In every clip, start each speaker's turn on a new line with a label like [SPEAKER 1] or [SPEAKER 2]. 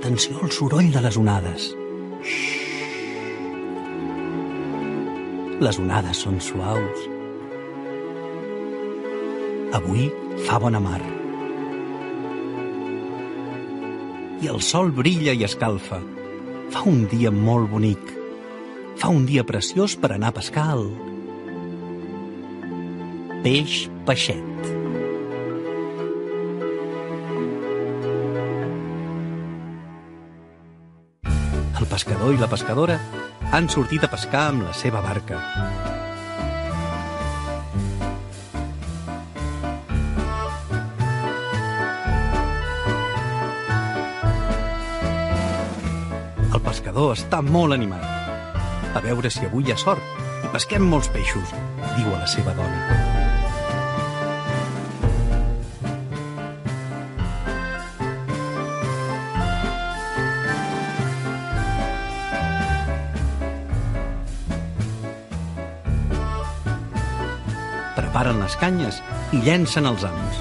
[SPEAKER 1] Atenció al soroll de les onades. Les onades són suaus. Avui fa bona mar. I el sol brilla i escalfa. Fa un dia molt bonic. Fa un dia preciós per anar a pescar el... Peix peixet. Pescador i la pescadora han sortit a pescar amb la seva barca. El pescador està molt animat. A veure si avui hi ha sort i pesquem molts peixos, diu a la seva dona. Preparen les canyes i llencen els ams.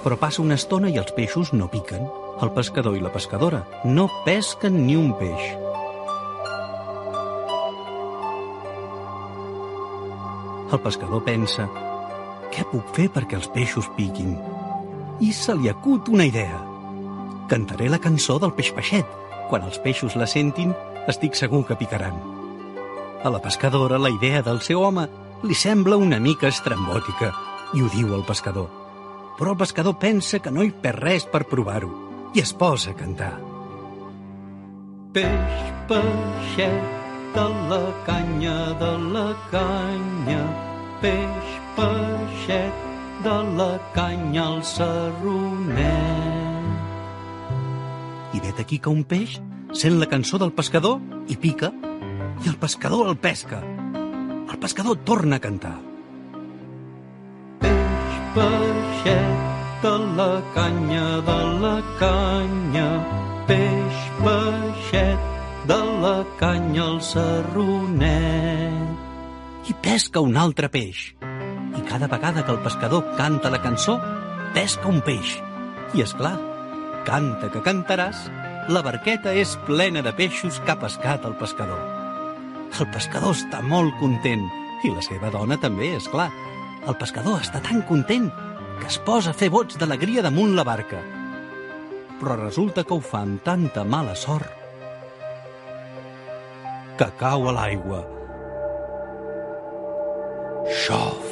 [SPEAKER 1] Però passa una estona i els peixos no piquen. El pescador i la pescadora no pesquen ni un peix. El pescador pensa què puc fer perquè els peixos piquin? I se li acut una idea. Cantaré la cançó del peix peixet. Quan els peixos la sentin, estic segur que picaran. A la pescadora la idea del seu home li sembla una mica estrambòtica i ho diu al pescador però el pescador pensa que no hi perd res per provar-ho i es posa a cantar. Peix, peixet de la canya, de la canya, peix, peixet de la canya al serronet. Vet aquí que un peix sent la cançó del pescador i pica, i el pescador el pesca. El pescador torna a cantar peixet de la canya, de la canya, peix peixet de la canya al serronet. I pesca un altre peix. I cada vegada que el pescador canta la cançó, pesca un peix. I és clar, canta que cantaràs, la barqueta és plena de peixos que ha pescat el pescador. El pescador està molt content, i la seva dona també, és clar. El pescador està tan content que es posa a fer bots d'alegria damunt la barca. Però resulta que ho fa amb tanta mala sort que cau a l'aigua. Xof!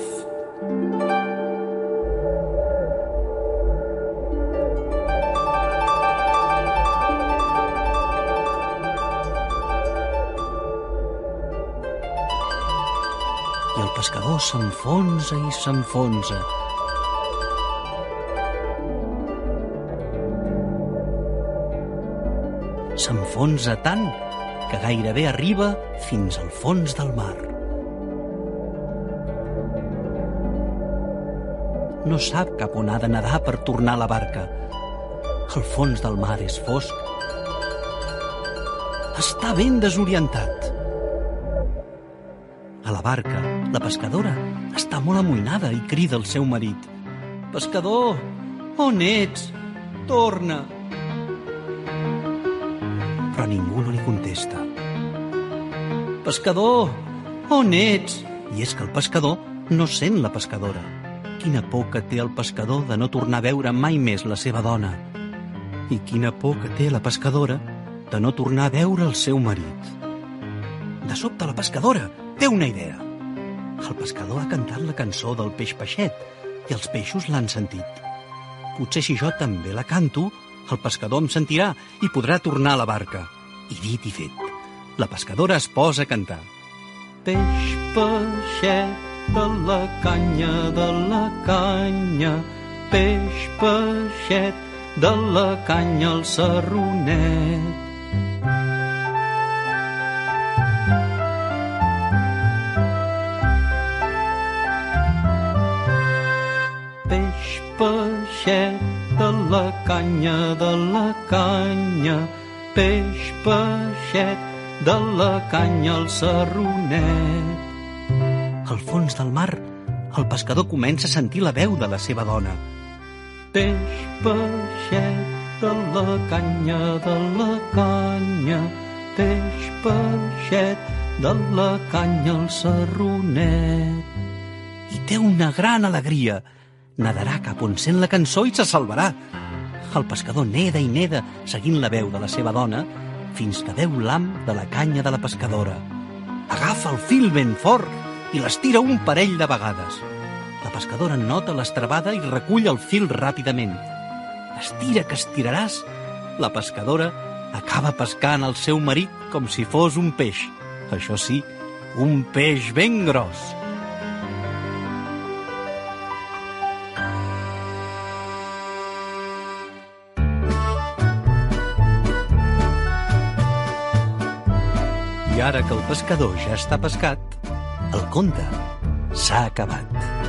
[SPEAKER 1] Pescador s'enfonsa i s'enfonsa. S'enfonsa tant que gairebé arriba fins al fons del mar. No sap cap on ha de nedar per tornar a la barca. El fons del mar és fosc. Està ben desorientat. La barca, la pescadora està molt amoïnada i crida al seu marit. Pescador, on ets? Torna! Però ningú no li contesta. Pescador, on ets? I és que el pescador no sent la pescadora. Quina por que té el pescador de no tornar a veure mai més la seva dona. I quina por que té la pescadora de no tornar a veure el seu marit. De sobte la pescadora té una idea. El pescador ha cantat la cançó del peix peixet i els peixos l'han sentit. Potser si jo també la canto, el pescador em sentirà i podrà tornar a la barca. I dit i fet, la pescadora es posa a cantar. Peix peixet de la canya, de la canya, peix peixet de la canya al serronet. Peixet de la canya, de la canya, peix peixet de la canya al serronet. Al fons del mar, el pescador comença a sentir la veu de la seva dona. Peix, peixet, de la canya, de la canya, peix, peixet, de la canya al serronet. I té una gran alegria. Nadarà cap on sent la cançó i se salvarà. El pescador neda i neda, seguint la veu de la seva dona, fins que veu l'am de la canya de la pescadora. Agafa el fil ben fort i l'estira un parell de vegades. La pescadora nota l'estrabada i recull el fil ràpidament. Estira que estiraràs. La pescadora acaba pescant el seu marit com si fos un peix. Això sí, un peix ben gros. Ara que el pescador ja està pescat, el conte s'ha acabat.